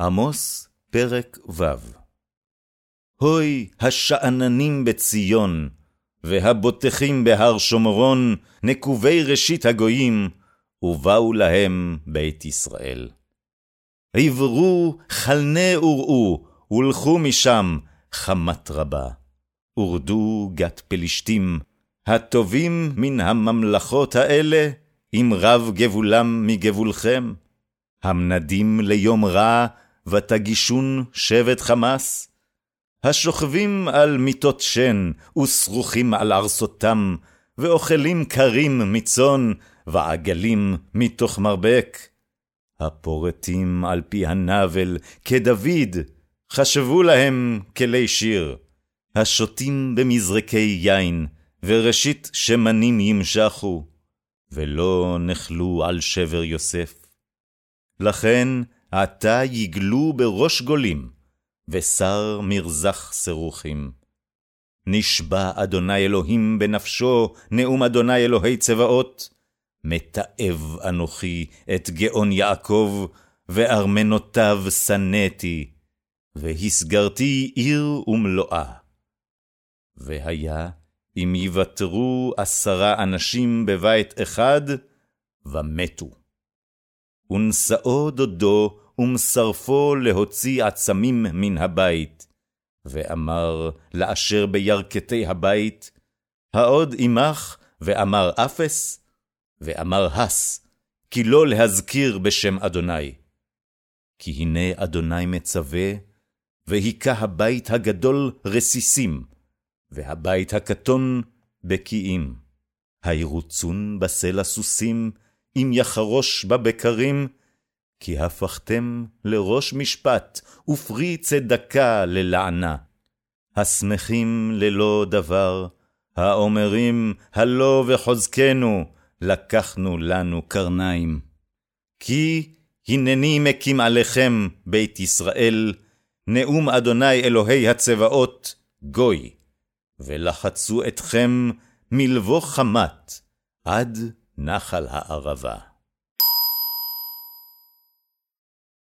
עמוס, פרק ו' הוי השאננים בציון, והבוטחים בהר שומרון, נקובי ראשית הגויים, ובאו להם בית ישראל. עברו, חלני וראו, הולכו משם חמת רבה. ורדו גת פלישתים, הטובים מן הממלכות האלה, אם רב גבולם מגבולכם. המנדים ליום רע, ותגישון שבט חמס? השוכבים על מיטות שן, ושרוכים על ארסותם, ואוכלים קרים מצאן, ועגלים מתוך מרבק. הפורטים על פי הנבל, כדוד, חשבו להם כלי שיר. השותים במזרקי יין, וראשית שמנים ימשכו, ולא נחלו על שבר יוסף. לכן עתה יגלו בראש גולים, ושר מרזח סירוכים. נשבע אדוני אלוהים בנפשו, נאום אדוני אלוהי צבאות, מתעב אנוכי את גאון יעקב, וארמנותיו שנאתי, והסגרתי עיר ומלואה. והיה אם יוותרו עשרה אנשים בבית אחד, ומתו. ונשאו דודו, ומשרפו להוציא עצמים מן הבית, ואמר לאשר בירכתי הבית, העוד עמך, ואמר אפס, ואמר הס, כי לא להזכיר בשם אדוני. כי הנה אדוני מצווה, והיכה הבית הגדול רסיסים, והבית הקטון בקיאים. הירוצון בסלע סוסים, אם יחרוש בבקרים, כי הפכתם לראש משפט, ופרי צדקה ללענה. השמחים ללא דבר, האומרים, הלא וחוזקנו, לקחנו לנו קרניים. כי הנני מקים עליכם, בית ישראל, נאום אדוני אלוהי הצבאות, גוי. ולחצו אתכם מלבוא חמת עד נחל הערבה.